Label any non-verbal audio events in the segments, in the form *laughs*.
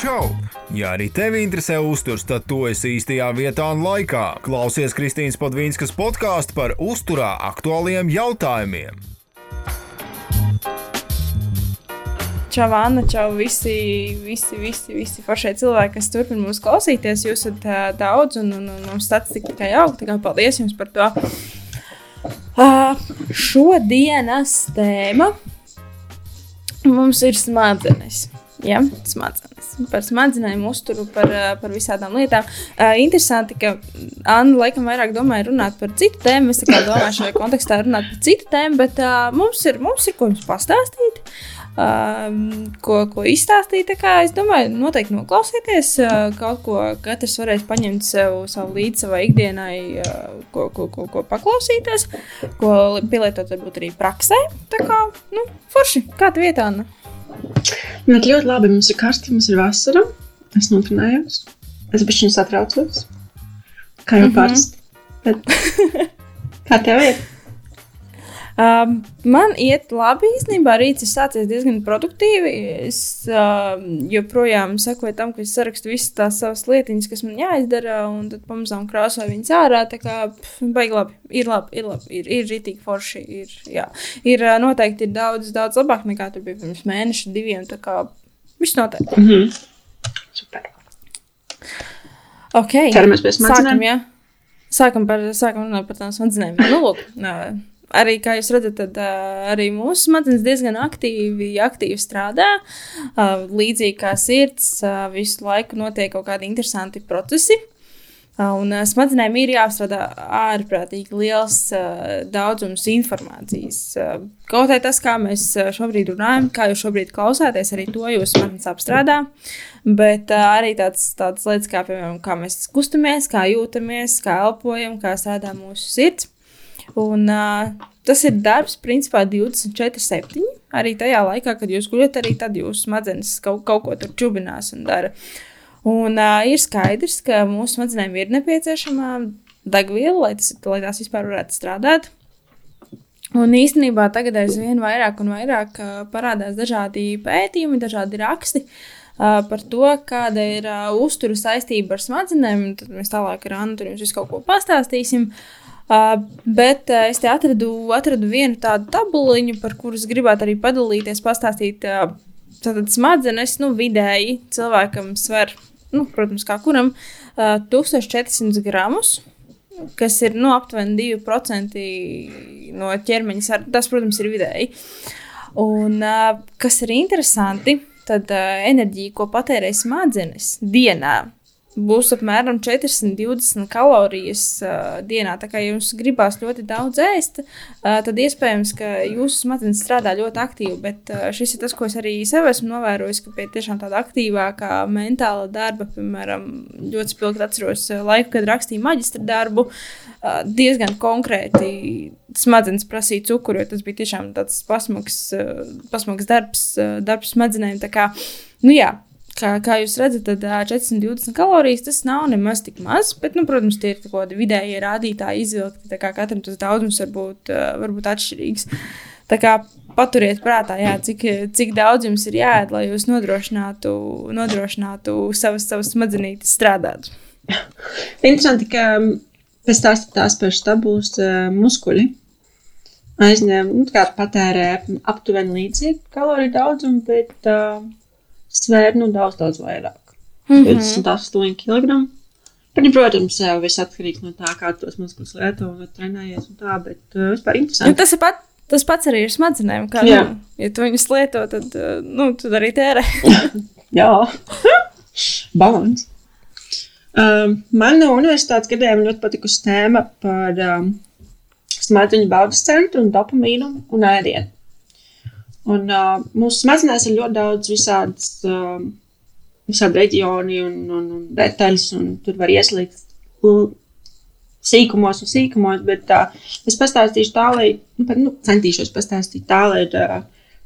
Čau! Ja arī tevi interesē uzturs, tad tu esi īstajā vietā un laikā. Klausies Kristīnas Padvīnskas podkāstu par uzturā aktuāliem jautājumiem. Čau, Anna, čau, visi, visi, visi, visi foršie cilvēki, kas turpina mūs klausīties. Jūs esat daudz, un, un, un mums statistika tikai aug. Tā kā paldies jums par to. Uh, šodienas tēma mums ir smadzenes. Ja, smadzenes. Par smadzenēm, uzturu, par, par visādām lietām. Uh, interesanti, ka Anna laikam vairāk domāja runāt par citu tēmu. Es domāju, šajā kontekstā runāt par citu tēmu, bet uh, mums, ir, mums ir ko jums pastāstīt. Uh, ko, ko izstāstīt. Es domāju, noteikti noklausieties. Uh, kaut ko katrs varēs paņemt sev, savu līdzi savai ikdienai, uh, ko, ko, ko, ko paklausīties, ko pielietot varbūt arī praksē. Tā kā, nu, forši, kāda vietā? Nu? Bet ļoti labi, mums ir karsti, mums ir vasara. Es notrenējos. Es biju viņa satraucos. Kā jau mm -hmm. parasti. Bet... *laughs* Kā tev ir? Um, man iet labi īstenībā. Rīts ir sācies diezgan produktīvi. Es uh, joprojām sekoju tam, ka es sarakstu visas tās savas lietiņas, kas man jāizdara, un tad pamazām krāsoju viņas ārā. Tā kā baigi labi. Ir labi, ir labi, ir, ir rītīgi forši. Ir, jā. ir noteikti ir daudz, daudz labāk nekā tur bija pirms mēneša, diviem. Tā kā viss noteikti. Mm -hmm. Super. Ok. Ķeramies pie smadzenēm. Sākam, jā. Sākam, par, sākam par tām smadzenēm. Nu, lūk, uh, arī, kā jūs redzat, tad, uh, arī mūsu smadzenes diezgan aktīvi, aktīvi strādā. Uh, līdzīgi kā sirds, uh, visu laiku notiek kaut kādi interesanti procesi. Uh, un uh, smadzenēm ir jāstrādā ārprātīgi liels uh, daudzums informācijas. Uh, kaut arī tas, kā mēs šobrīd runājam, kā jūs šobrīd klausāties, arī to jūs smadzenes apstrādā. Bet uh, arī tāds, tādas lietas, kā, piemēram, kā mēs kustamies, kā jūtamies, kā elpojam, kā strādā mūsu sirds. Un, uh, tas ir darbs, principā 24, 7. Arī tajā laikā, kad jūs guļat, arī tad jūsu smadzenes kaut, kaut ko tur čubinās un dara. Un uh, ir skaidrs, ka mūsu smadzenēm ir nepieciešama degviela, lai, tas, lai tās vispār varētu strādāt. Un īstenībā tagad aizvien vairāk un vairāk uh, parādās dažādi pētījumi, dažādi raksti uh, par to, kāda ir uh, uzturu saistība ar smadzenēm. Tad mēs tālāk ar Annu tur jums visu kaut ko pastāstīsim. Uh, Uh, bet uh, es te atradu, atradu vienu tādu tabuliņu, par kuras gribētu arī padalīties, pastāstīt. Uh, tātad smadzenes, nu, vidēji cilvēkam sver, nu, protams, kā kuram, uh, 1400 gramus. Kas ir nu, aptuveni 2% no ķermeņa. Tas, protams, ir vidēji. Un, kas ir interesanti, tad enerģija, ko patērē smadzenes dienā, būs apmēram 420 kalorijas uh, dienā. Tā kā jums gribās ļoti daudz ēst, uh, tad iespējams, ka jūsu smadzenes strādā ļoti aktīvi. Bet uh, šis ir tas, ko es arī sev esmu novērojis, ka pie tiešām tāda aktīvākā mentāla darba, piemēram, ļoti spilgti atceros laiku, kad rakstīju maģistra darbu, uh, diezgan konkrēti smadzenes prasīja cukuru, jo tas bija tiešām tāds pasmags, uh, pasmags darbs, uh, darbs smadzenēm. Nu jā, Kā, kā jūs redzat, tad 420 kalorijas tas nav nemaz tik maz, bet, nu, protams, tie ir kaut kādi vidējie rādītāji izvilkti. Katram tas daudzums var būt, var būt atšķirīgs. Tā kā paturiet prātā, jā, cik, cik daudz jums ir jāēd, lai jūs nodrošinātu, nodrošinātu savas, savas smadzenītes strādāt. Interesanti, ka pēc tās tās pašas tabulas uh, muskuļi aizņem, nu, kā patērē aptuveni līdzīgu kaloriju daudzumu, bet uh, svēra nu, daudz, daudz vairāk. Mm -hmm. 28 kg. Protams, viss atkarīgs no tā, kā tos muskuļus lieto un trenējies un tā, bet uh, vispār interesanti. Ja tas, ir pat, tas pats arī ir smadzenēm. Kā, Jā. nu, ja tu viņus lieto, tad, uh, nu, tad arī tērē. *laughs* Jā, balans. Um, man no universitātes gadiem ļoti patikusi tēma par um, smadzeņu baudas centru un dopamīnu un ēdienu. Un, uh, mūsu smadzenēs ir ļoti daudz visādas, uh, visādi reģioni un, un, un detaļas, un tur var ieslīgt sīkumos un sīkumos, bet uh, es pastāstīšu tā, lai, nu, pat, nu, centīšos pastāstīt tā, lai uh,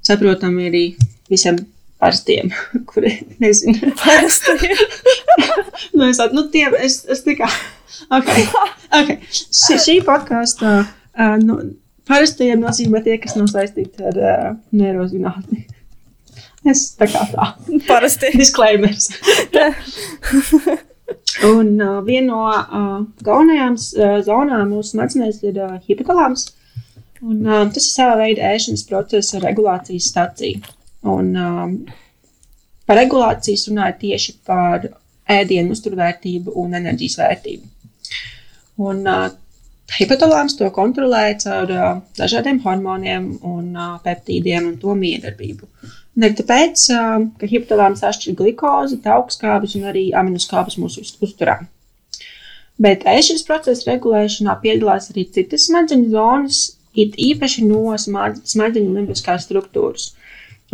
saprotami arī visiem parastiem, *laughs* kuri nezinu. Parastiem? *laughs* nu, es, nu, tiem, es, es tikai, *laughs* ok, ok, šī, šī podkāsta, uh, nu, Parastajiem nozīmē tie, kas nav saistīti ar uh, neirozinātni. Es tā kā tā. Parasti. *laughs* Disclaimers. *laughs* Un uh, viena no uh, galvenajām uh, zonām mūsu smadzenēs ir uh, hipotalāms. Un, uh, tas ir sava veida ēšanas procesa regulācijas stacija. Un, um, par regulācijas runāja tieši par ēdienu uzturvērtību un enerģijas vērtību. Un, uh, hipotalāms to kontrolē caur uh, dažādiem hormoniem un uh, peptīdiem un to miedarbību. Ne tāpēc, ka hipotalāms atšķir glikozi, augstskābes un arī aminoskābes mūsu uzturā. Bet ēšanas procesa regulēšanā piedalās arī citas smadzeņu zonas, it īpaši no smadzeņu limbiskās struktūras.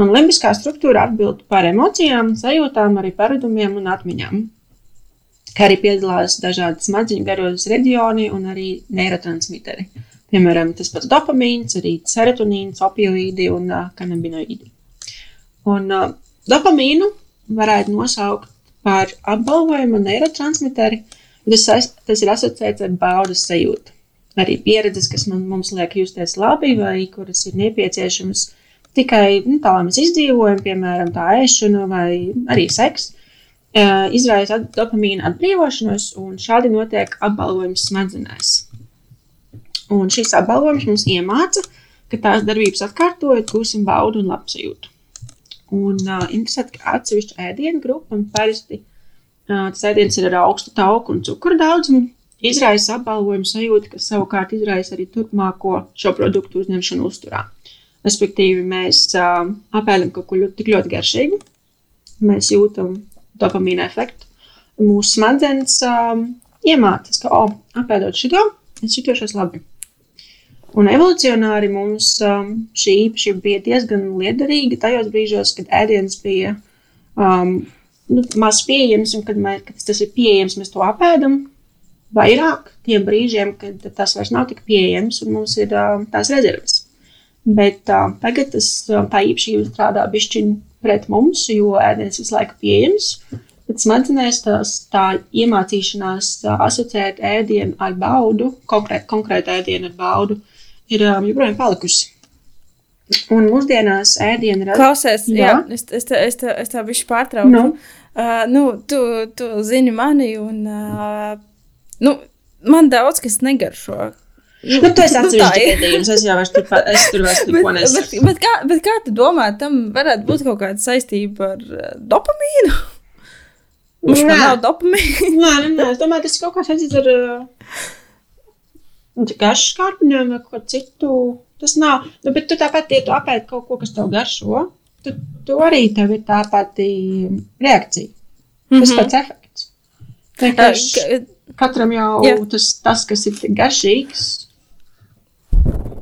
Un limbiskā struktūra atbild par emocijām, sajūtām, arī paradumiem un atmiņām. Kā arī piedalās dažādi smadzeņu garos reģioni un arī neirotransmiteri. Piemēram, tas pats dopamīns, arī serotonīns, opioīdi un uh, kanabinoīdi. Un uh, dopamīnu varētu nosaukt par apbalvojumu neirotransmiteri. Tas, tas ir asociēts ar baudas sajūtu. Arī pieredzes, kas man, mums liek justies labi, vai kuras ir nepieciešamas tikai nu, tā, lai mēs izdzīvojam, piemēram, tā ēšana vai arī seks, uh, izraisa dopamīna atbrīvošanos, un šādi notiek apbalvojums smadzenēs. Un šīs apbalvojums mums iemāca, ka tās darbības atkārtojot, gūsim baudu un labsajūtu. Un uh, interesanti, ka atsevišķa ēdienu grupa, un parasti uh, tas ēdiens ir ar augstu tauku un cukuru daudzumu, izraisa apbalvojumu sajūtu, kas savukārt izraisa arī turpmāko šo produktu uzņemšanu uzturā. Respektīvi, mēs uh, apēdam kaut ko ļoti, ļoti garšīgu, mēs jūtam dopamīna efektu. Mūsu smadzenes uh, iemācās, ka, oh, apēdot šo, es jutos labi. Un evolūcionāri mums um, šī īpašība bija diezgan liederīga tajos brīžos, kad ēdiens bija um, nu, maz pieejams, un kad, mēs, kad tas ir pieejams, mēs to apēdam vairāk tiem brīžiem, kad tas vairs nav tik pieejams, un mums ir um, tās rezerves. Bet uh, tagad tas, tā īpašība strādā bišķiņ pret mums, jo ēdiens visu laiku pieejams. Bet smadzenēs tās, tā iemācīšanās tā, asociēt ēdienu ar baudu, konkrēt, konkrētu ēdienu ar baudu, ir um, joprojām palikusi. Un mūsdienās ēdiena ir. Klausies, jā, jā es, es, te, es, te, es tā bišķi pārtraucu. No. Nu? Uh, nu, tu, tu zini mani, un uh, nu, man daudz kas negaršo. Nu, tu esi *laughs* nu, atsevišķi gadījums, es jau vairs tur, es tur vairs *laughs* neko nesaku. Bet, bet, kā, bet kā tu domā, tam varētu būt kaut kāda saistība ar uh, dopamīnu? Mums nav dopamīna. *laughs* nē, nē, nē, es domāju, tas ir kaut kā saistīts ar... Uh, garšas kāpņiem vai ko citu. Tas nav. Nu, bet tu tāpat, ja tu apēdi kaut ko, kas tev garšo, tad tu arī tev ir tā pati reakcija. Tas mm -hmm. pats efekts. Vienkārši katram jau yeah. tas, tas, kas ir garšīgs,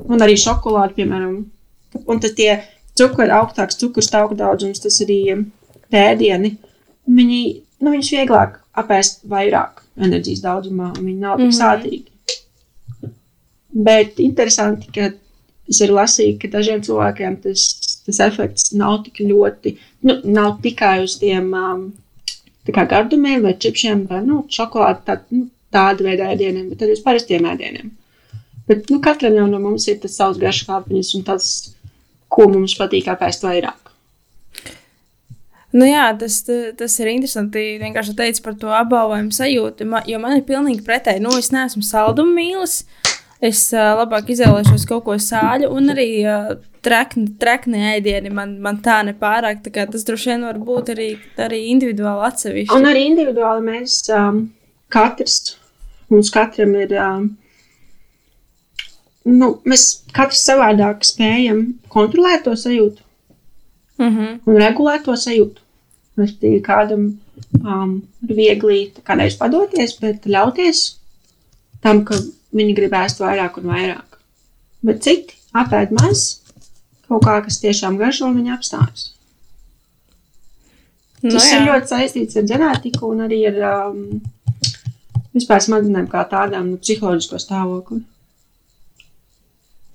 un arī šokolāde, piemēram, un tad tie cukuri, augstāks cukuru stāvokļa daudzums, tas arī pēdieni, viņi, nu, viņus vieglāk apēst vairāk enerģijas daudzumā, un viņi nav tik mm -hmm. sātīgi. Bet interesanti, ka es arī lasīju, ka dažiem cilvēkiem tas, tas efekts nav tik ļoti, nu, nav tikai uz tiem um, gardumiem vai čipsiem vai nu, šokolādi, tā, nu, tāda veida ēdieniem, bet arī uz parastiem ēdieniem. Bet nu, katram jau no mums ir tas savs garš kāpņas un tas, ko mums patīk apēst vairāk. Nu jā, tas, tas ir interesanti. Vienkārši teicu par to apbalvojumu sajūtu, jo man ir pilnīgi pretēji. Nu, es neesmu saldumu mīlis. Es uh, labāk izvēlēšos kaut ko sāļu, un arī uh, trekni, trekni ēdieni man, man tā nepārāk. Tā tas droši vien var būt arī, arī individuāli atsevišķi. Un arī individuāli mēs um, katrs, mums katram ir. Um, nu, mēs katrs savādāk spējam kontrolēt to sajūtu mm -hmm. un regulēt to sajūtu. Respektīvi, kādam um, ir viegli nevis padoties, bet ļauties tam, ka viņi grib ēst vairāk un vairāk. Bet citi apēd maz, kaut kā, kas tiešām garšo, un viņi apstājas. Nu, Tas jā. ir ļoti saistīts ar ģenētiku un arī ar um, vispār smadzenēm kā tādām nu, psiholoģisko stāvokli.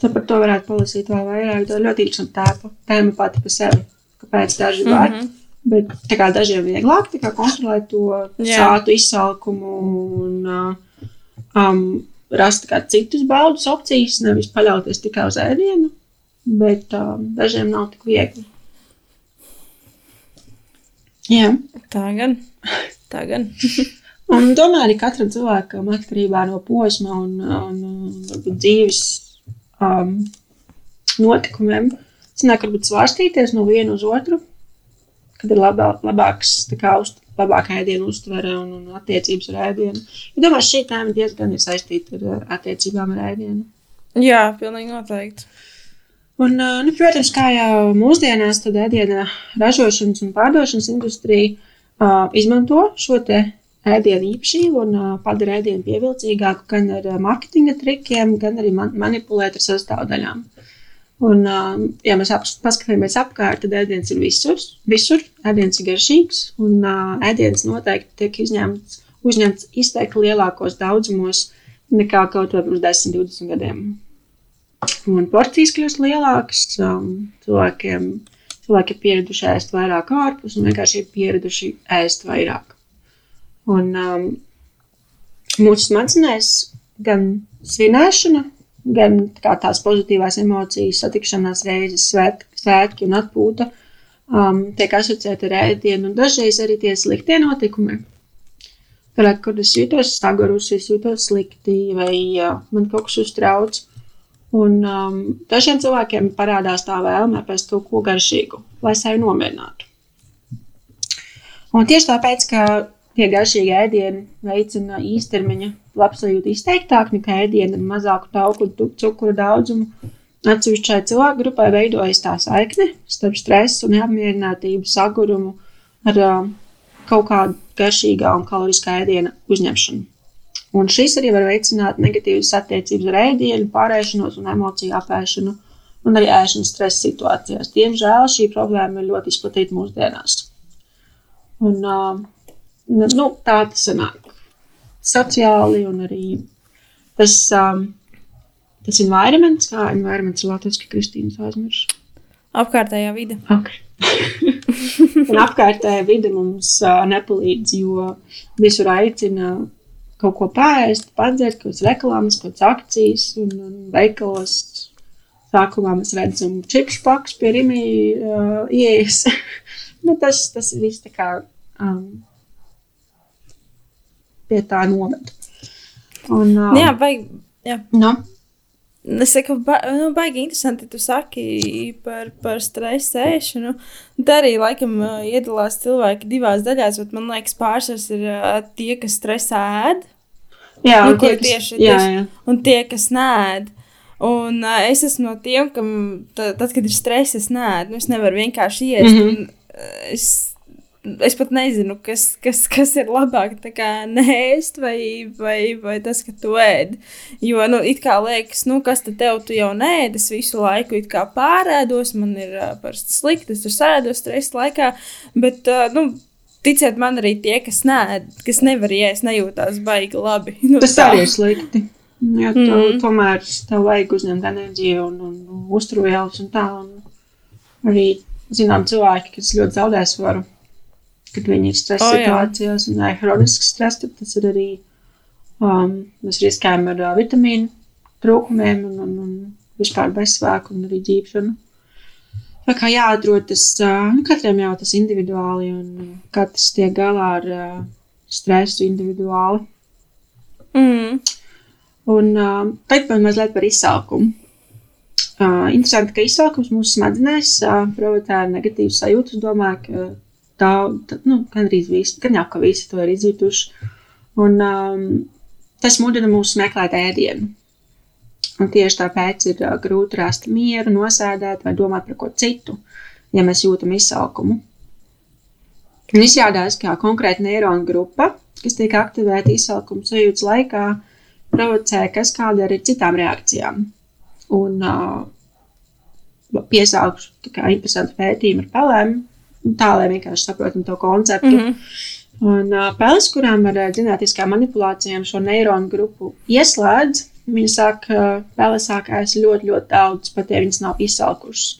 Tad par to varētu palasīt vēl vairāk. Tā ir ļoti interesanta tēma pati par sevi. Kāpēc daži var, mm -hmm. bet kā dažiem vieglāk kā kontrolēt to Jā. sātu izsalkumu un um, rast citus baudus opcijas, nevis paļauties tikai uz ēdienu, bet um, dažiem nav tik viegli. Jā. Tā gan. Tā gan. Un tomēr katram cilvēkam, atkarībā no posma un, un, un dzīves um, notikumiem, sanāk varbūt svārstīties no viena uz otru, kad ir labā, labāks, kā uz, labāka ēdienu uztvere un, un attiecības ar ēdienu. Ja domāju, šī tēma diezgan ir saistīta ar attiecībām ar ēdienu. Jā, pilnīgi noteikti. Un, nu, protams, kā jau mūsdienās, tad ēdiena ražošanas un pārdošanas industrija uh, izmanto šo te ēdienu īpašību un padara ēdienu pievilcīgāku gan ar marketinga trikiem, gan arī man manipulēt ar sastāvdaļām. Un, ja mēs paskatāmies apkārt, tad ēdiens ir visur. visur. Ēdiens ir garšīgs, un ēdiens noteikti tiek izņemts, uzņemts izteikti lielākos daudzumos nekā kaut vai pirms 10, 20 gadiem. Un porcijas kļūst lielākas, um, cilvēkiem, cilvēki ir pieraduši ēst vairāk ārpus un vienkārši ir pieraduši ēst vairāk. Un um, mūsu smadzenēs gan svinēšana, gan kā tās pozitīvās emocijas, satikšanās reizes, svēt, svētki un atpūta um, tiek asociēta ar ēdienu, un dažreiz arī tie sliktie notikumi. Kad, kad es jūtos sagurusi, es jūtos slikti, vai uh, man kaut kas uztrauc. Un um, dažiem cilvēkiem parādās tā vēlme pēc kaut ko garšīgu, lai sevi nomierinātu. Un tieši tāpēc, ka tie garšīgi ēdieni veicina īstermiņa labsajūtu izteiktāk nekā ēdieni ar mazāku tauku un cukuru daudzumu. Atsevišķai cilvēku grupai veidojas tā saikne starp stresu un neapmierinātību, sagurumu ar uh, kaut kādu garšīgā un kaloriskā ēdiena uzņemšanu. Un šis arī var veicināt negatīvas attiecības ar ēdienu, pārēšanos un emociju apēšanu, un arī ēšanas stresa situācijās. Diemžēl šī problēma ir ļoti izplatīta mūsdienās. Un, uh, nu, tā tas sanāk sociāli un arī tas, um, tas environments, kā environments ir latviešu Kristīnas aizmirst. Apkārtējā vide. Okay. *laughs* un apkārtējā vide mums uh, nepalīdz, jo visur aicina kaut ko pāriest, padzert, kaut kādas reklāmas, kaut kādas akcijas un, un veikalos. Sākumā mēs redzam čipsu pakus pie rīmī uh, ieejas. *laughs* nu, tas, tas viss tā kā um, pie tā noved. Un, um, Jā, vai. Jā. Nu, Es saku, ba nu, baigi interesanti, tu saki par, par stresu ēšanu. Tā arī, laikam, iedalās cilvēki divās daļās, bet man liekas, pārsvars ir tie, kas stresā ēd. jā, Nu, un tie, kas- tieši, jā, tieši, jā. un tie, kas nēd. Un uh, es esmu no tiem, kam tad, tad kad ir stress, es nēdu. Nu, es nevaru vienkārši iet. Mm. -hmm. es, es pat nezinu, kas, kas, kas ir labāk. Tā kā nēst vai, vai, vai tas, ka tu ēd. Jo, nu, it kā liekas, nu, kas tad tev tu jau nēd, es visu laiku pārēdos, man ir uh, parasti slikti, es tur sēdos stresa laikā. Bet, uh, nu, ticiet man arī tie, kas nēd, kas nevar iest, nejūtās baigi labi. *laughs* Nu, Tas tā. arī ir slikti. Jo Mhm. mm. tomēr tev vajag uzņemt enerģiju un, un, un uzturvielas un tā. Un arī zinām cilvēki, kas ļoti zaudē svaru, kad viņi ir stresa oh, jā. situācijās un ir hronisks stress, tad tas ir arī, um, mēs riskējam ar uh, vitamīnu trūkumiem un, un, un vispār bezsvēku un arī dzīvšanu. Tā kā jāatrod tas, uh, nu, katram jau tas individuāli un uh, katrs tiek galā ar uh, stresu individuāli. Mm. Un uh, tagad man mazliet par izsalkumu. Uh, interesanti, ka izsalkums mūsu smadzenēs uh, provocē negatīvas sajūtas. Es domāju, ka tā, tā nu, gandrīz visi, gan jau ka visi to ir izjutuši. Un um, tas mudina mūs meklēt ēdienu. Un tieši tāpēc ir uh, grūti rast mieru, nosēdēt vai domāt par ko citu, ja mēs jūtam izsalkumu. Un izrādās, ka konkrēta neironu grupa, kas tiek aktivēta izsalkuma sajūtas laikā, provocē kas kāda arī citām reakcijām. Un uh, kā interesantu pētījumu ar pelēm, tā lai vienkārši saprotam to konceptu. Mm. -hmm. Un uh, peles, kurām ar ģenētiskām manipulācijām šo neironu grupu ieslēdz, viņi sāk, uh, pele sāk ēst ļoti, ļoti daudz, pat ja viņas nav izsalkušas.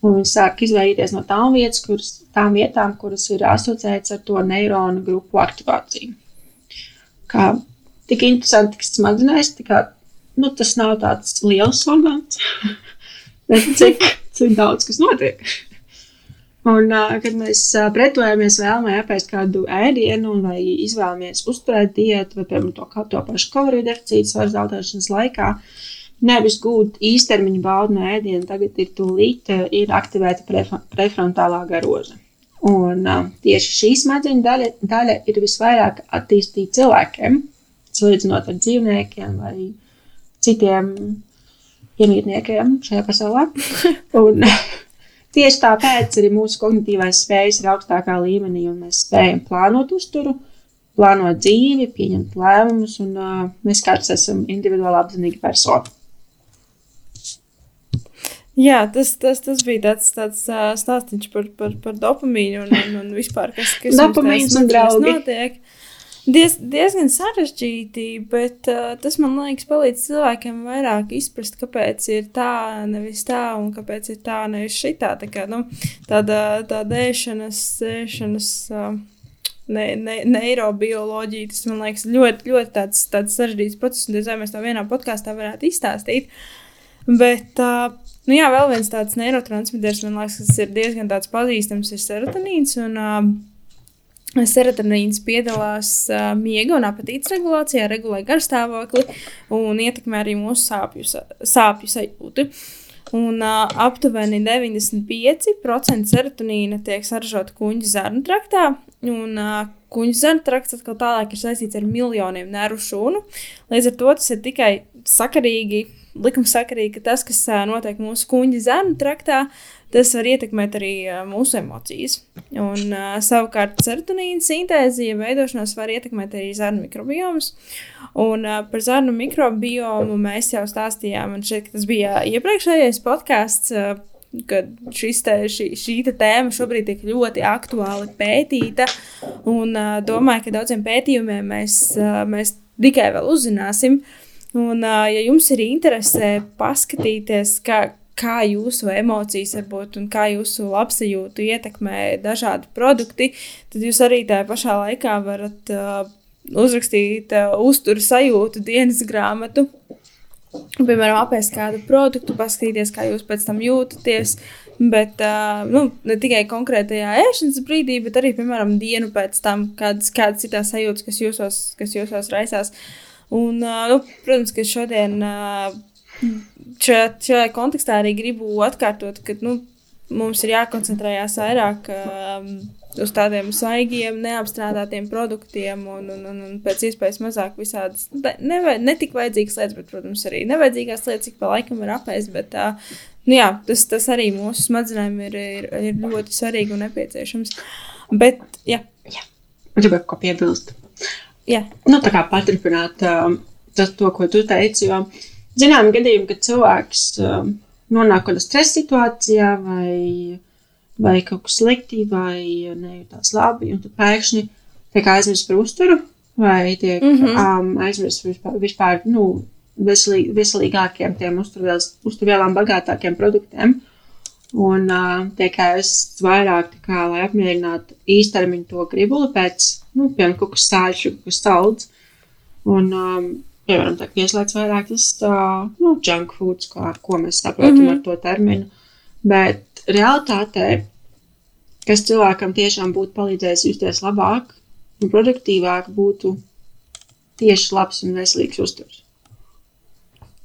Un viņi sāk izvairīties no tām, vietas, kuras, tām vietām, kuras ir asociētas ar to neironu grupu aktivāciju. Kā tik interesanti, ka smadzenēs, kā, nu, tas nav tāds liels orgāns, *laughs* bet cik, cik daudz kas notiek. Un, kad mēs pretojamies vēlmē apēst kādu ēdienu, vai izvēlamies uzturēt diētu, vai piemēram to, to pašu kaloriju deficītu svaru zaudēšanas laikā, nevis gūt īstermiņa baudu no ēdiena, tagad ir tūlīt ir aktivēta pref prefrontālā garoza. Un tieši šī smadzeņu daļa, daļa ir visvairāk attīstīta cilvēkiem, salīdzinot ar dzīvniekiem vai citiem iemītniekiem šajā pasaulē. *laughs* Un, Tieši tāpēc arī mūsu kognitīvais spējas ir augstākā līmenī, un mēs spējam plānot uzturu, plānot dzīvi, pieņemt lēmumus, un uh, mēs katrs esam individuāli apzinīgi persona. Jā, tas, tas, tas bija tāds, tāds uh, stāstījums par, par, par dopamīnu un, un, un vispār, kas, kas Dopamīns un draugi. notiek. Diez, diezgan sarežģīti, bet uh, tas man liekas, palīdz cilvēkiem vairāk izprast, kāpēc ir tā, nevis tā, un kāpēc ir tā, nevis šitā. Tā kā, nu, tāda tāda ēšanas, ēšanas uh, ne, ne, neirobioloģija, tas man liekas ļoti, ļoti tāds, tāds sarežģīts process, un vai mēs to vienā podkāstā varētu izstāstīt. Bet, uh, nu jā, vēl viens tāds neirotransmiters, man liekas, kas ir diezgan pazīstams, ir serotonīns. Un, uh, Serotonīns piedalās uh, miega un apetītes regulācijā, regulē garstāvokli un ietekmē arī mūsu sāpju, sāpju sajūtu. Un uh, aptuveni 95% serotonīna tiek saražota kuģa zarnu traktā. Un, uh, kuģa zarnu trakts atkal tālāk ir saistīts ar miljoniem nervu šūnu. Līdz ar to tas ir tikai sakarīgi, likumsakarīgi, ka tas, kas uh, notiek mūsu kuģa zarnu traktā, tas var ietekmēt arī mūsu emocijas. Un, savukārt, serotonīna sintēzi, ja veidošanās var ietekmēt arī zarnu mikrobiomus. Un par zarnu mikrobiomu mēs jau stāstījām, un šeit tas bija iepriekšējais podkāsts. Kad te, šī, šī tēma šobrīd tiek ļoti aktuāli pētīta, un uh, domāju, ka daudziem pētījumiem mēs, uh, mēs tikai vēl uzzināsim. Un, uh, ja jums ir interese paskatīties, kā, kā jūsu emocijas varbūt un kā jūsu labsajūtu ietekmē dažādi produkti, tad jūs arī tajā pašā laikā varat uh, uzrakstīt uh, uzturu sajūtu dienas grāmatu. Piemēram, apēst kādu produktu, paskatīties, kā jūs pēc tam jūtaties. Bet uh, nu, ne tikai konkrētajā ēšanas brīdī, bet arī, piemēram, dienu pēc tam, kādas, kādas ir tās sajūtas, kas jūsos, kas jūsos raisās. Un, nu, protams, ka šodien šajā, šajā kontekstā arī gribu atkārtot, ka nu, mums ir jākoncentrējas vairāk um, uz tādiem svaigiem, neapstrādātiem produktiem un, un, un, un pēc iespējas mazāk visādas, ne, ne tik vajadzīgas lietas, bet, protams, arī nevajadzīgās lietas, cik pa laikam ir apēst. Bet, uh, nu, jā, tas, tas arī mūsu smadzenēm ir, ir, ir ļoti svarīgi un nepieciešams. Bet, jā. jā. Gribēju ko piebilst. Jā. Nu, tā kā paturpināt uh, tas, to, ko tu teici, jo zināmi gadījumi, kad cilvēks uh, nonāk kādā stresa situācijā vai, vai kaut kas slikti vai nejūtās labi, un tad pēkšņi tiek aizmirsts par uzturu vai tiek mm -hmm. um, aizmirsts vispār, vispār nu, veselī, veselīgākiem, tiem uzturvielām bagātākiem produktiem. Un uh, tiek aizmirsts vairāk, kā, lai apmierinātu īstermiņu to gribuli pēc, nu, piemēram, kaut kas sāļš, kaut kas salds. Un um, piemēram, tiek pieslēgts vairāk tas uh, nu, junk foods, kā, ko mēs saprotam mm -hmm. ar to terminu. Bet realitātē, kas cilvēkam tiešām būtu palīdzējis justies labāk un produktīvāk, būtu tieši labs un veselīgs uzturs.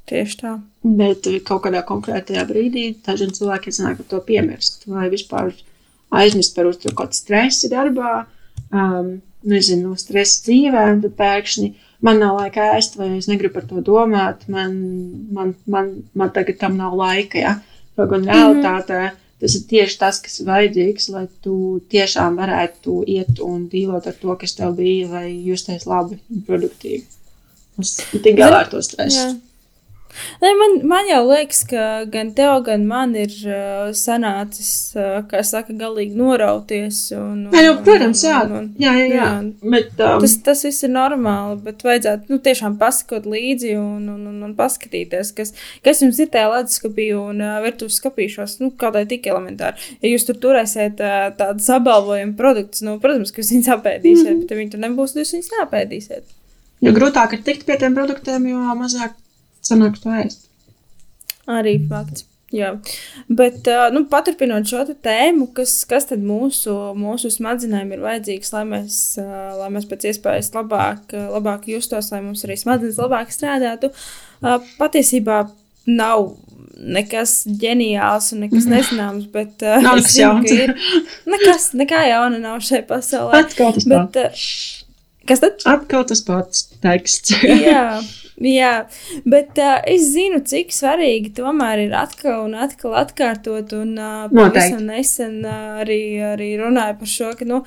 Tieši tā. Bet kaut kādā konkrētajā brīdī dažiem cilvēkiem sanāk to piemirst, vai vispār aizmirst par uzturu kaut kādu stresu darbā, um, nezinu, stresu dzīvē, un tad pēkšņi man nav laika ēst, vai es negribu par to domāt, man, man, man, man tagad tam nav laika. Ja? Kaut gan realitātē mm -hmm. tas ir tieši tas, kas ir vajadzīgs, lai tu tiešām varētu iet un dīlot ar to, kas tev bija, lai justies labi un produktīvi. Es tik galā ar to stresu. Jā. Ne, man, man jau liekas, ka gan tev, gan man ir uh, sanācis, uh, kā saka, galīgi norauties. Un, un, jā, jau, protams, jā. Un, un, jā, jā, jā. jā. Bet, um, tas, tas viss ir normāli, bet vajadzētu nu, tiešām pasakot līdzi un, un, un, un paskatīties, kas, kas jums ir tajā leduskapī un uh, virtuves skapīšos, nu, kādai tik elementāri. Ja jūs tur turēsiet uh, tādus apbalvojumu produktus, nu, protams, ka jūs viņus apēdīsiet, mm -hmm. bet ja viņi tur nebūs, jūs viņus neapēdīsiet. Jo grūtāk ir tikt pie tiem produktiem, jo mazāk sanāk to ēst. Arī fakts. Jā, bet nu, paturpinot šo tēmu, kas, kas tad mūsu, mūsu smadzenēm ir vajadzīgs, lai mēs, lai mēs pēc iespējas labāk, labāk justos, lai mums arī smadzenes labāk strādātu, patiesībā nav nekas ģeniāls un nekas nezināms, bet uh, nav nekas jauns. Ir, nekas, nekā jauna nav šai pasaulē. Atkal tas bet, pats. Uh, kas tad? Atkal tas pats teksts. Jā. *laughs* Jā, bet uh, es zinu, cik svarīgi tomēr ir atkal un atkal atkārtot. Un uh, pavisam nesen uh, arī, arī runāju par šo, ka nu,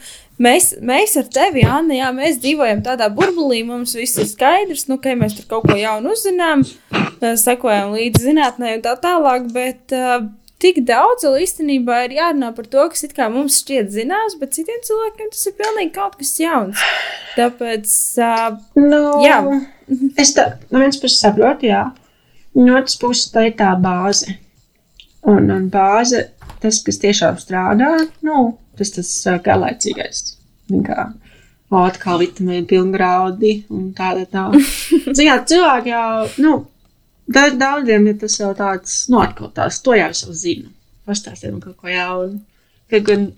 mēs, mēs ar tevi, Anna, jā, mēs dzīvojam tādā burbulī, mums viss ir skaidrs, nu, ka mēs tur kaut ko jaunu uzzinām, uh, sekojam līdzi zinātnē un tā tālāk. Bet, uh, tik daudz īstenībā ir jārunā par to, kas mums šķiet zināms, bet citiem cilvēkiem tas ir pilnīgi kaut kas jauns. Tāpēc, uh, no, jā. Es tā, no vienas puses saprotu, jā. No otras puses tā ir tā bāze. Un, un bāze, tas, kas tiešām strādā, nu, tas tas uh, garlaicīgais. Kā, o, atkal vitamīna pilngraudi un tāda tā. *laughs* Zināt, cilvēki jau, nu, Daudziem ir tas jau tāds, nu, atkal tās, to jau es jau zinu. Pastāstiet man kaut ko jaunu. Ka gan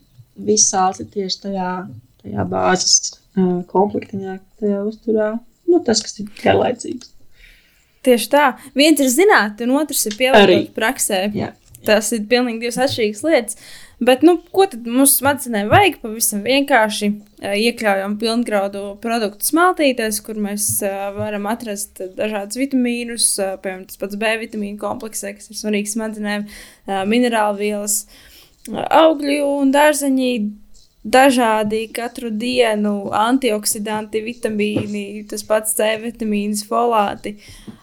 viss sāls ir tieši tajā, tajā bāzes uh, komplektiņā, tajā uzturā. Nu, tas, kas ir garlaicīgs. Tieši tā. Viens ir zināt, un otrs ir pielietot praksē. Jā. Tas ir pilnīgi divas atšķirīgas lietas. Uh, Bet, nu, ko tad mums smadzenēm vajag? Pavisam vienkārši iekļaujam pilngraudu produktu smaltītēs, kur mēs varam atrast dažādus vitamīnus, piemēram, tas pats B vitamīnu kompleksē, kas ir svarīgs smadzenēm, minerālu vielas, augļu un dārzeņi. Dažādi katru dienu antioksidanti, vitamīni, tas pats C vitamīns, folāti,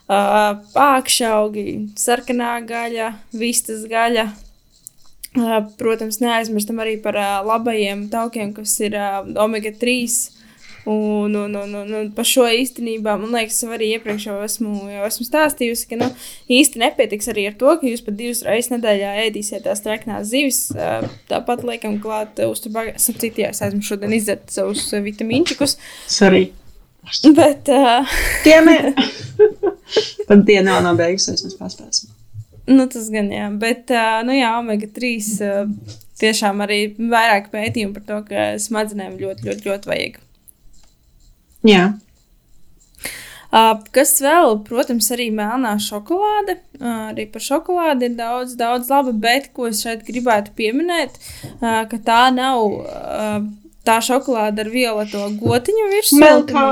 pākšaugi, sarkanā gaļa, vistas gaļa, Protams, neaizmirstam arī par labajiem taukiem, kas ir omega-3. Un, un, un, un, un par šo īstenībā, man liekas, arī iepriekš jau esmu, jau esmu stāstījusi, ka nu, īsti nepietiks arī ar to, ka jūs pat divas reizes nedēļā ēdīsiet tās treknās zivis. Tāpat liekam klāt uzturbagā, sapcītījās, esmu šodien izdzert savus vitamīnčikus. Sorry. Bet. Uh... Tiem ir. Pat diena nav beigusies, mēs paspēsim. Nu, tas gan jā, bet nu, jā, omega-3 tiešām arī vairāk pētījumu par to, ka smadzenēm ļoti, ļoti, ļoti vajag. Jā. Kas vēl, protams, arī melnā šokolāde. Arī par šokolādi ir daudz, daudz laba, bet ko es šeit gribētu pieminēt, ka tā nav tā šokolāde ar violeto gotiņu virsmu. Melkā!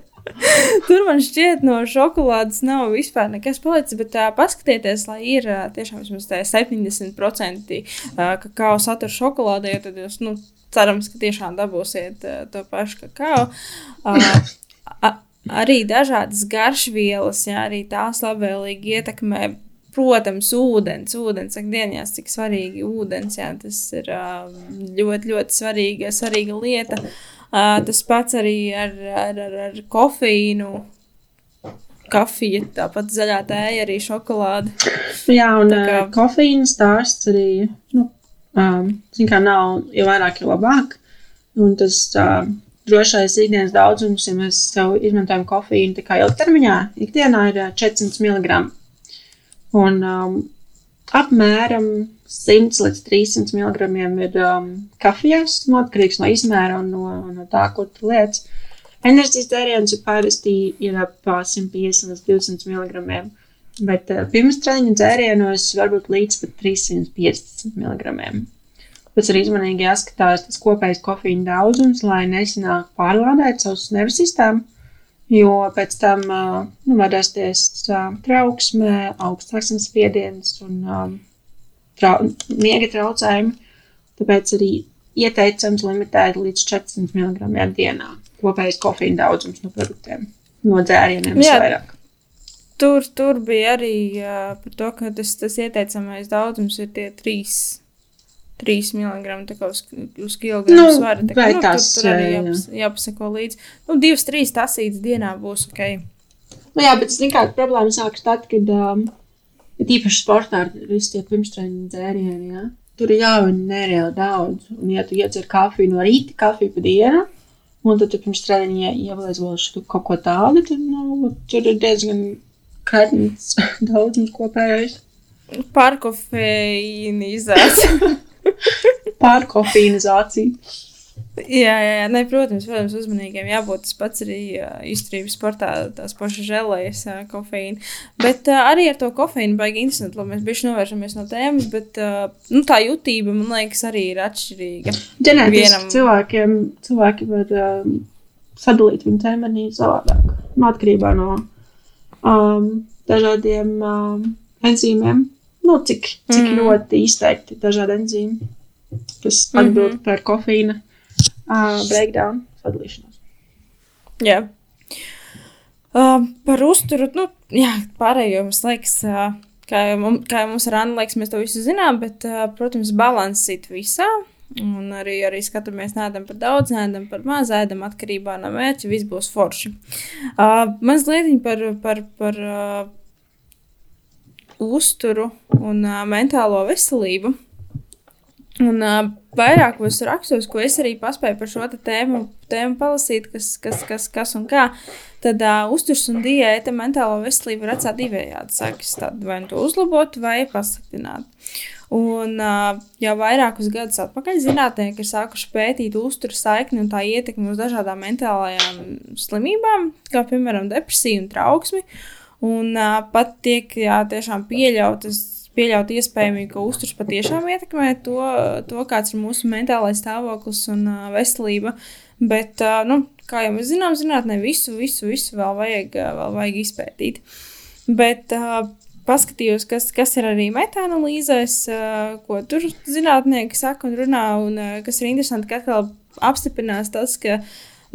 *laughs* *laughs* Tur man šķiet, no šokolādes nav vispār nekas palicis. Bet uh, paskatieties, lai ir uh, tiešām 70% uh, kakao satura šokolādē, tad jūs nu, cerams, ka tiešām dabūsiet uh, to pašu kakao. Uh, arī dažādas garšvielas, jā, arī tās labvēlīgi ietekmē. Protams, ūdens, ūdens, ak, dienās, cik svarīgi ūdens, jā, tas ir ļoti, ļoti svarīga, svarīga lieta. Uh, tas pats arī ar, ar, ar, ar kofīnu. Kafija, tāpat zaļā tēja, arī šokolāde. Jā, un kā... uh, kofīna stāsts arī, nu, um, kā nav, jo vairāk, jo labāk. Un tas uh, drošais ikdienas daudzums, ja mēs sev izmantojam kofīnu tā kā ilgtermiņā, ikdienā ir 400 mg. Un um, apmēram 100 līdz 300 mg ir um, kafijas, nu, atkarīgs no izmēra un no, no tā, ko tu liec. Enerģijas dzēriens ir parasti ir ap 150 līdz 200 mg, bet uh, pirms treniņa dzērienos var būt līdz pat 350 mg. Pēc arī izmanīgi jāskatās tas kopējais kofīna daudzums, lai nesanāk pārlādēt savus nervu sistēmu, jo pēc tam nu, var rasties trauksme, augstāks spiediens un trau, miega traucējumi. Tāpēc arī ieteicams limitēt līdz 400 mg dienā kopējais kofīna daudzums no produktiem, no dzērieniem vairāk. Tur, tur bija arī uh, par to, ka tas, tas ieteicamais daudzums ir tie 3, 3 mg uz, uz kilogramu nu, svara. Tā, vai nu, tas tur, tur arī jāpas, jāpasako līdzi. Nu, 2-3 tasītas dienā būs ok. Nu jā, bet, zin kā, problēma sākas tad, kad um, īpaši sportā ar visiem tiem pirmstrāņu dzērieniem, ja? tur ir jāvada nereāli daudz. Un, ja tu iedzer kafiju no rīta, kafiju pa dienu, un tad tu pirms strādājuma ievalies vēl kaut ko tādu, tad nu, tur ir diezgan kaitins *laughs* daudzums kopējais. Pārkofeinizācija. *laughs* Pārkofīnizācija. Jā, jā, jā. Ne, protams, protams, uzmanīgiem jābūt. Tas pats arī uh, izturības sportā, tās pašas žēlējas, uh, kofeīna. Bet uh, arī ar to kofeīnu baigi interesanti, lai mēs bišķi novēršamies no tēmas, bet uh, nu, tā jutība, man liekas, arī ir atšķirīga. Ģenētiski Vienam- cilvēkiem, cilvēki var um, sadalīt viņu ķermenī savādāk. Atkarībā no um, dažādiem um, enzīmiem. Nu, cik cik Mhm. mm. ļoti izteikti dažādi enzīmi, kas atbild mm -hmm. par kofīna uh, breakdown sadalīšanos. Jā. Uh, par uzturu, nu, jā, pārējo mums liekas, uh, kā, jau mums, kā jau mums ar Annu liekas, mēs to visu zinām, bet, uh, protams, balansīt visā. Un arī, arī skatāmies, nēdam par daudz, nēdam par maz, ēdam atkarībā no mērķa, viss būs forši. Uh, mazliet par, par, par uh, uzturu un uh, mentālo veselību. Un uh, vairākos rakstos, ko es arī paspēju par šo tēmu, tēmu palasīt, kas, kas, kas, kas un kā, tad uh, uzturs un diēta mentālo veselību var atstāt divējādi sekas. Tad vai nu to uzlabot, vai pasliktināt. Un uh, jau vairākus gadus atpakaļ zinātnieki ir sākuši pētīt uzturu saikni un tā ietekmi uz dažādām mentālajām slimībām, kā piemēram depresiju un trauksmi. Un uh, pat tiek jā, tiešām pieļautas pieļaut iespējami, ka uzturs patiešām ietekmē to, to kāds ir mūsu mentālais stāvoklis un uh, veselība. Bet, uh, nu, kā jau mēs zinām, zinātnē visu, visu, visu vēl vajag, vēl vajag izpētīt. Bet uh, paskatījos, kas, kas ir arī metānalīzēs, ko tur zinātnieki saka un runā, un kas ir interesanti, ka atkal apstiprinās tas, ka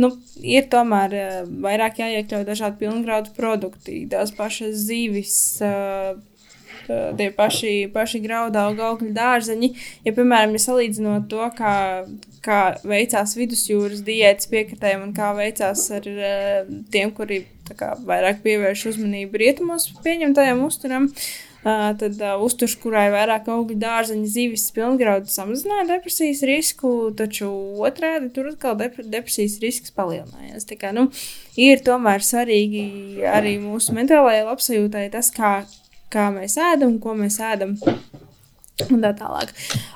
nu, ir tomēr uh, vairāk jāiekļauj dažādi pilngrādu produkti, tās pašas zivis. Uh, tie paši, paši graudaugi, augļu dārzeņi. Ja, piemēram, ja salīdzinot to, kā, kā veicās vidusjūras diētas piekritējiem un kā veicās ar tiem, kuri kā, vairāk pievērš uzmanību rietumos pieņemtajam uzturam, uh, tad uh, uzturs, kurai vairāk augļu dārzeņu zivis pilngraudu samazināja depresijas risku, taču otrādi tur atkal dep depresijas risks palielinājās. Tā kā, nu, ir tomēr svarīgi arī mūsu mentālajai labsajūtai tas, kā kā mēs ēdam, ko mēs ēdam. Un tā tālāk.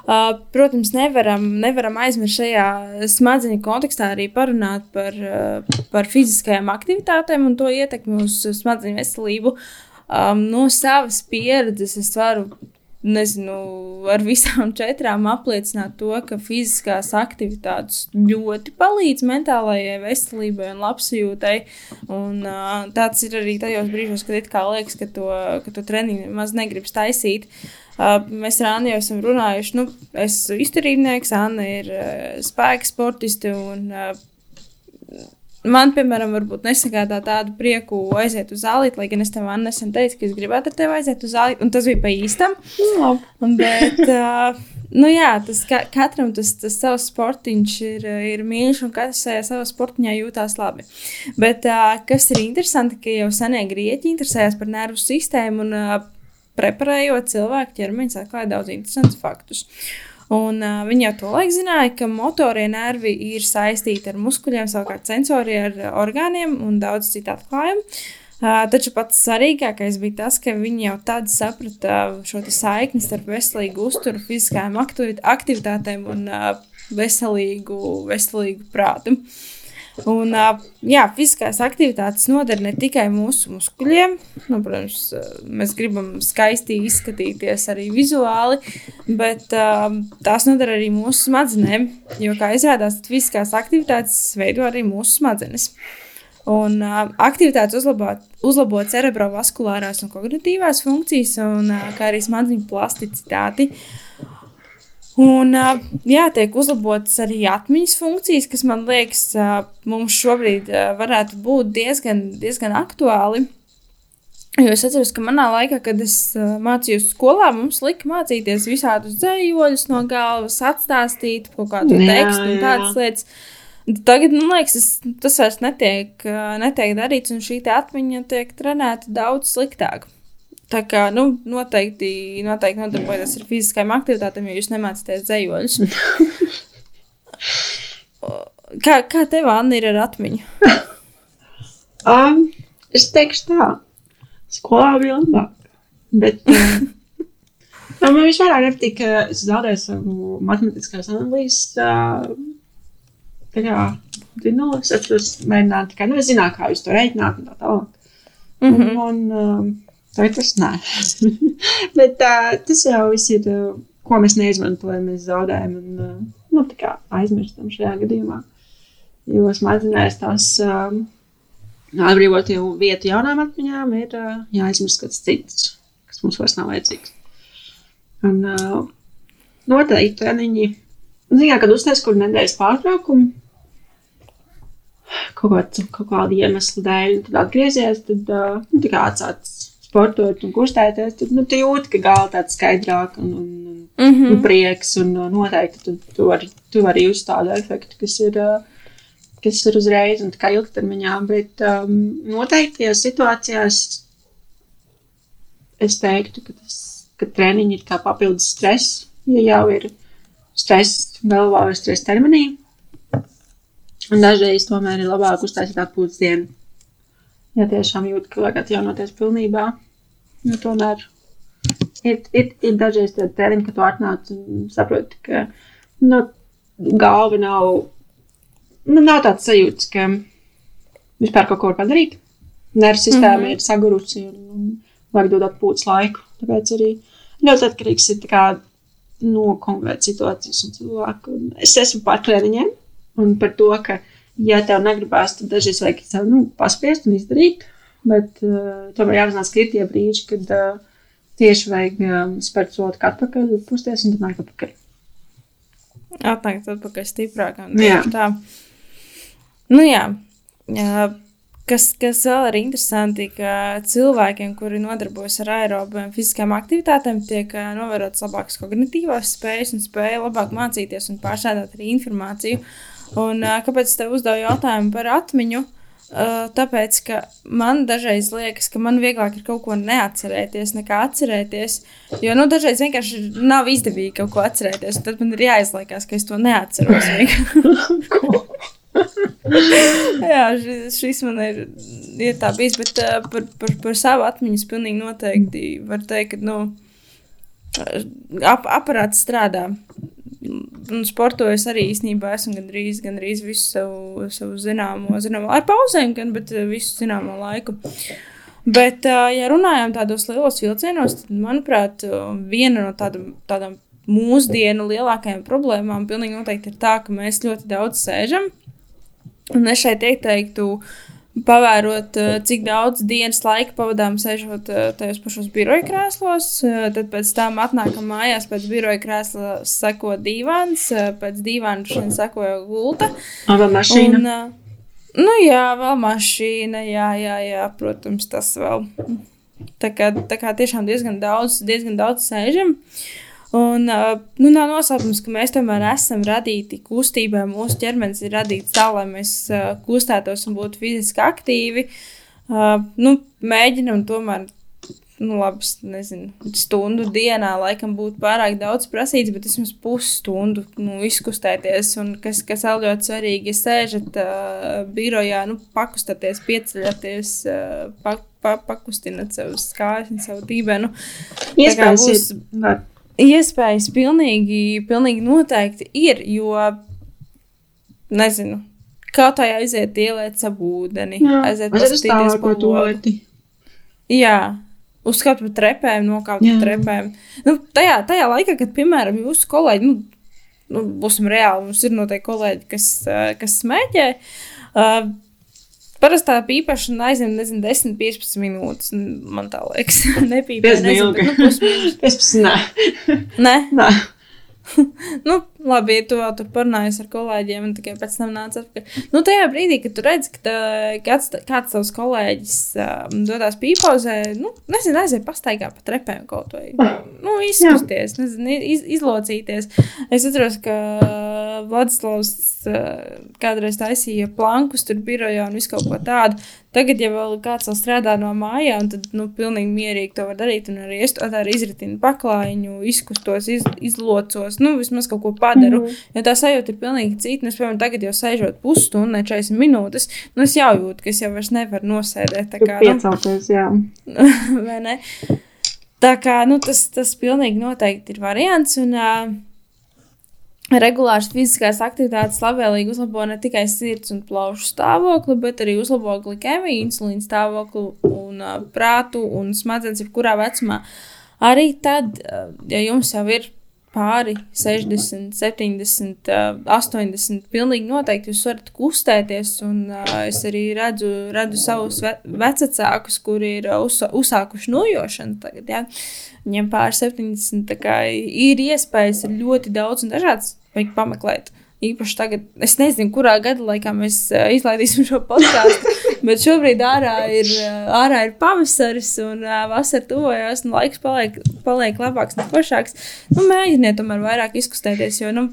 Uh, protams, nevaram, nevaram aizmirst šajā smadzeņu kontekstā arī parunāt par, uh, par fiziskajām aktivitātēm un to ietekmi uz smadzeņu veselību. Um, no savas pieredzes es varu nezinu, ar visām *laughs* četrām apliecināt to, ka fiziskās aktivitātes ļoti palīdz mentālajai veselībai un labsajūtai. Un, uh, tāds ir arī tajos brīžos, kad it kā liekas, ka to, ka to treniņu maz negribas taisīt. Uh, mēs ar Annu jau esam runājuši, nu, es esmu izturībnieks, Anna ir uh, spēka sportiste. Un, uh, Man, piemēram, varbūt nesagādā tādu prieku aiziet uz zāli, lai gan es tev nesen teicu, ka es gribētu ar tevi aiziet uz zāli, un tas bija pa īstam. No. Bet, uh, nu jā, tas ka, katram tas, tas savs sportiņš ir, ir mīļš, un katrs savā, sportiņā jūtās labi. Bet uh, kas ir interesanti, ka jau senie grieķi interesējās par nervu sistēmu un uh, preparējot cilvēku ķermeņus, atklāja daudz interesantus faktus. Un, uh, viņi jau to laiku zināja, ka motorie nervi ir saistīti ar muskuļiem, savukārt sensorie ar orgāniem un daudz citu atklājumu. Uh, taču pats svarīgākais bija tas, ka viņi jau tad saprata šo saikni starp veselīgu uzturu, fiziskām aktivitātēm un uh, veselīgu, veselīgu prātu. Un, uh, jā, fiziskās aktivitātes noder ne tikai mūsu muskuļiem, nu, protams, mēs gribam skaisti izskatīties arī vizuāli, bet uh, tās noder arī mūsu smadzenēm. Jo, kā izrādās, fiziskās aktivitātes veido arī mūsu smadzenes. Un uh, aktivitātes uzlabo, uzlabo cerebrovaskulārās un kognitīvās funkcijas, un, uh, kā arī smadzeņu plasticitāti. Un, jā, tiek uzlabotas arī atmiņas funkcijas, kas man liekas, mums šobrīd varētu būt diezgan, diezgan aktuāli. Jo es atceros, ka manā laikā, kad es mācījos skolā, mums lika mācīties visādus dzējoļus no galvas, atstāstīt kaut kādu Jā, tekstu un jā. tādas lietas. Tagad, man liekas, es, tas vairs netiek, netiek darīts, un šī atmiņa tiek trenēta daudz sliktāk. Tā kā nu, noteikti, noteikti nodarbojieties ar fiziskām aktivitātēm, ja jūs nemācāties dzējoļus. *laughs* kā, kā tev, Anna, ir ar atmiņu? Um, es teikšu tā, Skolā bija labāk. Bet uh, *laughs* man vispār nepatīk, ka es zaudēju savu matemātiskās analīzes. Uh, tā kā zinulis, es tur mēģināju tikai, nu, es zināju, kā jūs to reiķināt un tā tālāk. Mm. -hmm. Un, um, tagad tas nē. *laughs* Bet uh, tas jau viss ir, ko mēs neizmantojam, mēs zaudējam un, nu, tā aizmirstam šajā gadījumā. Jo smadzenēs tās um, atbrīvot jau vietu jaunām atmiņām ir uh, jāizmirst kāds cits, kas mums vairs nav vajadzīgs. Un uh, noteikti treniņi, zināt, kad uztais kur nedēļas pārtraukumu, kaut, kāds, kaut kādu iemeslu dēļ, tad atgriezies, tad uh, nu, tā kā atsāc sportot un kustēties, tad nu, jūti, ka gala tāds skaidrāk un, un, un, Mm un -hmm. prieks, un noteikti tu, tu, vari, tu vari just tādu efektu, kas ir, kas ir uzreiz un tā kā ilgtermiņā, bet um, noteiktajās situācijās es teiktu, ka, tas, ka treniņi ir kā papildus stress, ja jau ir stress galvā vai stress terminī. Un dažreiz tomēr ir labāk uztaisīt atpūtas dienu. Ja tiešām jūt, ka vajag atjaunoties pilnībā, jo tomēr ir, ir, ir dažreiz tādi treniņi, ka tu atnāc un saproti, ka nu, galva nav, nu, nav tāds sajūts, ka vispār kaut ko var padarīt. Nervu sistēma mm. -hmm. ir sagurusi un, un vajag dot atpūtas laiku. Tāpēc arī ļoti atkarīgs ir kā no konkrētas situācijas un cilvēku. Un es esmu par treniņiem un par to, ka, ja tev negribās, tad dažreiz vajag sev nu, paspiest un izdarīt. Bet uh, tomēr jāapzinās, ka ir tie brīži, kad uh, tieši vajag um, spērt soli atpakaļ, pusties un tad nāk atpakaļ. Atnākt atpakaļ stiprākam. Jā. Tā. Nu jā. jā. Kas, kas vēl ir interesanti, ka cilvēkiem, kuri nodarbojas ar aerobiem fiziskām aktivitātēm, tiek novērotas labākas kognitīvās spējas un spēja labāk mācīties un pārsādāt arī informāciju. Un, kāpēc tev uzdevu jautājumu par atmiņu? Tāpēc, ka man dažreiz liekas, ka man vieglāk ir kaut ko neatcerēties, nekā atcerēties. Jo nu, dažreiz vienkārši nav izdevīgi kaut ko atcerēties. un Tad man ir jāizliekās, ka es to neatceros. *laughs* Jā, šis, šis man ir, ir tā bijis, bet uh, par, par, par savu atmiņu es pilnīgi noteikti varu teikt, ka nu, ap, aparāts strādā. Un sportoju es arī īstenībā esmu gandrīz, gandrīz visu savu, savu zināmo, zināmo, ar pauzēm, gan, bet uh, visu zināmo laiku. Bet, uh, ja runājam tādos lielos vilcienos, tad, manuprāt, uh, viena no tādam, tādām mūsdienu lielākajām problēmām pilnīgi noteikti ir tā, ka mēs ļoti daudz sēžam. Un es šeit ieteiktu pavērot, eh, cik daudz dienas laika pavadām sēžot eh, tajos pašos biroja krēslos. eh, Tad pēc tam atnākam mājās, pēc biroja krēsla seko divāns, eh, pēc divāna šodien sekoja gulta. Vai mašīna? Un, nu, jā, vēl mašīna, jā, jā, jā, protams, tas vēl. Tā kā, tā kā tiešām diezgan daudz, diezgan daudz sēžam. Un, nu, nav noslēpums, ka mēs tomēr esam radīti kustībai. Mūsu ķermenis ir radīts tā, lai mēs kustētos un būtu fiziski aktīvi. Nu, mēģinam tomēr nu, labi, nezinu, stundu dienā laikam būtu pārāk daudz prasīts, bet vismaz pusstundu nu, izkustēties. Un kas, kas vēl ļoti svarīgi, ja sēžat uh, birojā, nu, pakustaties, pieceļaties, uh, pa, pa, pakustināt savus kājas un savu dībenu. Iespējams, būs- ir. Var. Iespējas pilnīgi, pilnīgi noteikti ir, jo, nezinu, kā aiziet ieliet savu ūdeni, Jā, aiziet paskatīties pa vērti. Jā, uzskatu par trepēm, nokāpt Jā. par trepēm. Nu, tajā, tajā laikā, kad, piemēram, jūsu kolēģi, nu, nu būsim reāli, mums ir noteikti kolēģi, kas, ā, kas smēķē. Uh, Parasti tā pīpēšana aizņem, nezinu, 10, 15 minūtes. Man tā liekas, *laughs* nepīpē. Diezgan ilgi. nu, plus mīnus. *laughs* Es pats nē. Nē, Nē. *laughs* nu, labi, ja tu vēl tur parunājies ar kolēģiem, un tikai pēc tam nāc atpakaļ. Nu, tajā brīdī, kad tu redz, ka tā, kāds, kāds tavs kolēģis um, dodas pīpauzē, nu, nezinu, aiziet pastaigā pa trepēm kaut vai. Nu, izskusties, nezinu, iz, izlocīties. Es atceros, ka Vladislavs uh, kādreiz taisīja plankus tur birojā un visu kaut ko tādu. Tagad, ja vēl kāds vēl strādā no mājām, tad, nu, pilnīgi mierīgi to var darīt. Un arī es to tādu izritinu paklājiņu, izkustos, iz, izlocos, nu, vismaz kaut ko padaru. Mm -hmm. Jo tā sajūta ir pilnīgi cita. Es, piemēram, tagad jau sēžot pusstundu, ne 40 minūtes, nu, es jau jūtu, ka es jau vairs nevaru nosēdēt. Tā kā, nu, piecelties, jā. *laughs* vai ne? Tā kā, nu, tas, tas pilnīgi noteikti ir variants. Un, uh, Regulārs fiziskās aktivitātes labvēlīgi uzlabo ne tikai sirds un plaušu stāvokli, bet arī uzlabo glikēmiju, insulīna stāvokli un uh, prātu un smadzenes jebkurā vecumā. Arī tad, uh, ja jums jau ir pāri 60, 70, uh, 80, pilnīgi noteikti jūs varat kustēties. Un uh, es arī redzu, redzu savus ve vecākus, kuri ir uh, uz, uzsākuši nojošanu tagad. Ja? Viņiem pāri 70, ir iespējas, ir ļoti daudz un dažādas vajag pameklēt. Īpaši tagad, es nezinu, kurā gada laikā mēs uh, izlaidīsim šo podkāstu, *laughs* bet šobrīd ārā ir, uh, ārā ir pavasaris un uh, vasara tuvojas, un laiks paliek, paliek labāks un foršāks. Nu, mēģiniet tomēr vairāk izkustēties, jo nu,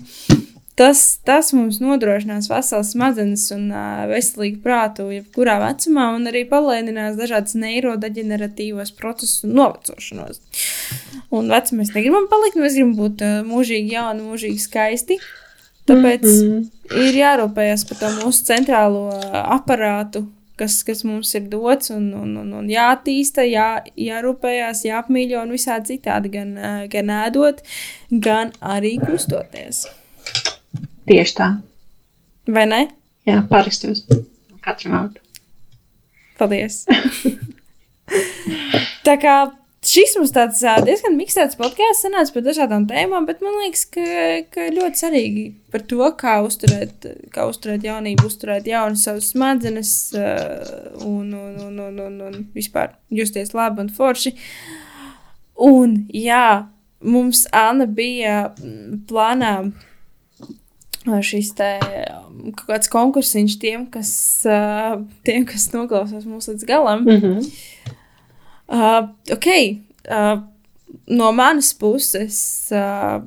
tas, tas mums nodrošinās veselas smadzenes un uh, veselīgu prātu, jebkurā vecumā, un arī palēninās dažādas neirodeģeneratīvos procesu novecošanos. Un vecumā mēs negribam palikt, mēs gribam būt uh, mūžīgi jauni, mūžīgi skaisti. Tāpēc mm -hmm. ir jārūpējas par to mūsu centrālo aparātu, kas, kas mums ir dots un, un, un, un jātīsta, jā, jārūpējas, jāapmīļo un visādi citādi, gan, gan ēdot, gan arī kustoties. Tieši tā. Vai ne? Jā, parakstos katru vārdu. Paldies! tā kā Šis mums tāds diezgan miksēts podkāsts, sanāca par dažādām tēmām, bet man liekas, ka, ka ļoti svarīgi par to, kā uzturēt, kā uzturēt jaunību, uzturēt jaunu savus smadzenes un, un, un, un, un, un vispār justies labi un forši. Un jā, mums Anna bija plānā šis te kaut kāds konkursiņš tiem, kas, tiem, kas noklausās mūs līdz galam. Mm -hmm. Uh, ok, uh, no manas puses, uh,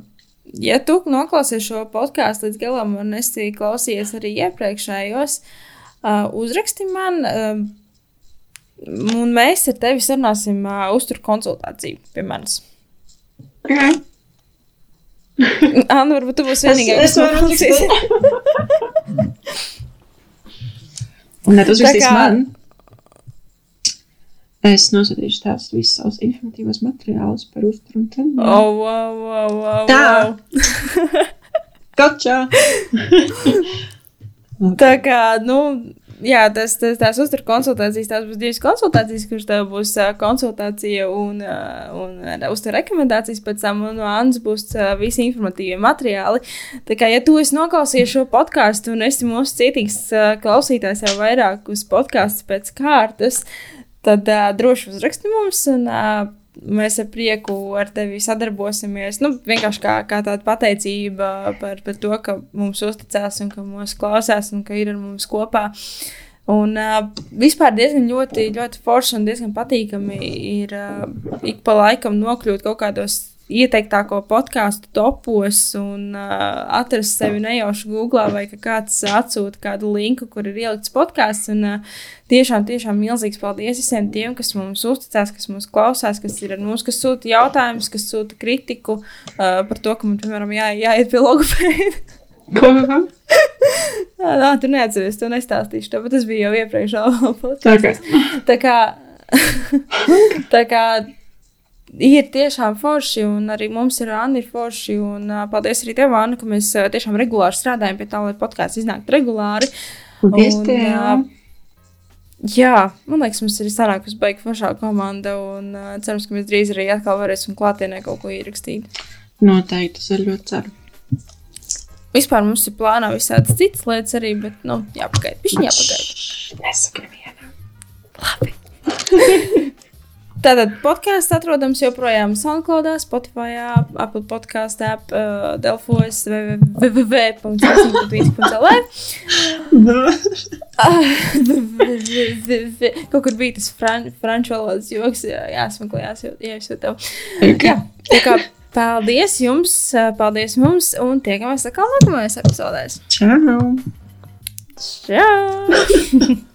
ja tu noklausies šo podkāstu līdz galam, un es klausījos arī iepriekšējos, uh, uzraksti man, uh, un mēs ar tevi sarunāsim uh, uzturu konsultāciju pie manis. Okay. *laughs* Anna, varbūt tu būsi vienīgā, kas man klausīs. Un ne, tas viss man. Es nosūtīšu tās visus savus informatīvos materiālus par uzturu un treniņu. Oh, wow, wow, wow, Tā! wow. *laughs* Gotcha! Tā kā, nu, jā, tas, tas, tās uzturu konsultācijas, tās būs divas konsultācijas, kurš tev būs konsultācija un, un uzturu rekomendācijas pēc tam, no Annas būs visi informatīvie materiāli. Tā kā, ja tu esi noklausījies šo podkāstu un esi mūsu cietīgs klausītājs jau vairākus podkāstus pēc kārtas, tad uh, droši uzraksti mums. Un, uh, Mēs ar prieku ar tevi sadarbosimies. Nu, vienkārši kā, kā tāda pateicība par, par to, ka mums uzticās un ka mūs klausās un ka ir ar mums kopā. Un uh, vispār diezgan ļoti, ļoti forši un diezgan patīkami ir uh, ik pa laikam nokļūt kaut kādos ieteiktāko podkāstu topos un uh, atrast sevi nejauši Google vai ka kāds atsūta kādu linku, kur ir ielikts podkāsts. Un uh, tiešām, tiešām milzīgs paldies visiem tiem, kas mums uzticās, kas mūs klausās, kas ir ar mums, kas sūta jautājumus, kas sūta kritiku uh, par to, ka man, piemēram, jā, jāiet pie logopēda. *laughs* Nā, tu neatceries, to nestāstīšu. Tāpat tas bija jau iepriekšējā podkāstā. Tā kā, tā kā *laughs* ir tiešām forši, un arī mums ir Anna forši. Un, uh, paldies arī tev, Anna, ka mēs uh, tiešām regulāri strādājam pie tā, lai podkāsts iznāktu regulāri. Paldies, un, tev! Jā, man liekas, mums ir sanākusi baigta foršā komanda, un uh, cerams, ka mēs drīz arī atkal varēsim klātienē kaut ko ierakstīt. Noteikti, tas ir ļoti ceru. Vispār mums ir plānā visādas citas lietas arī, bet, nu, jāpagaida. Viņš jāpagaida. Nesaki vienā. Labi. *laughs* Tātad podkāsts atrodams joprojām SoundCloud, Spotify, Apple podkāstu, app, uh, Delfojas, www.facebook.lv. *laughs* *laughs* Kaut kur bija tas fran franču valodas joks, jā, jāsmeklē, jāsjūt tev. Jā, tā kā Paldies jums, paldies mums, un tiekamies atkal nākamajās epizodēs. Čau! Čau! *laughs*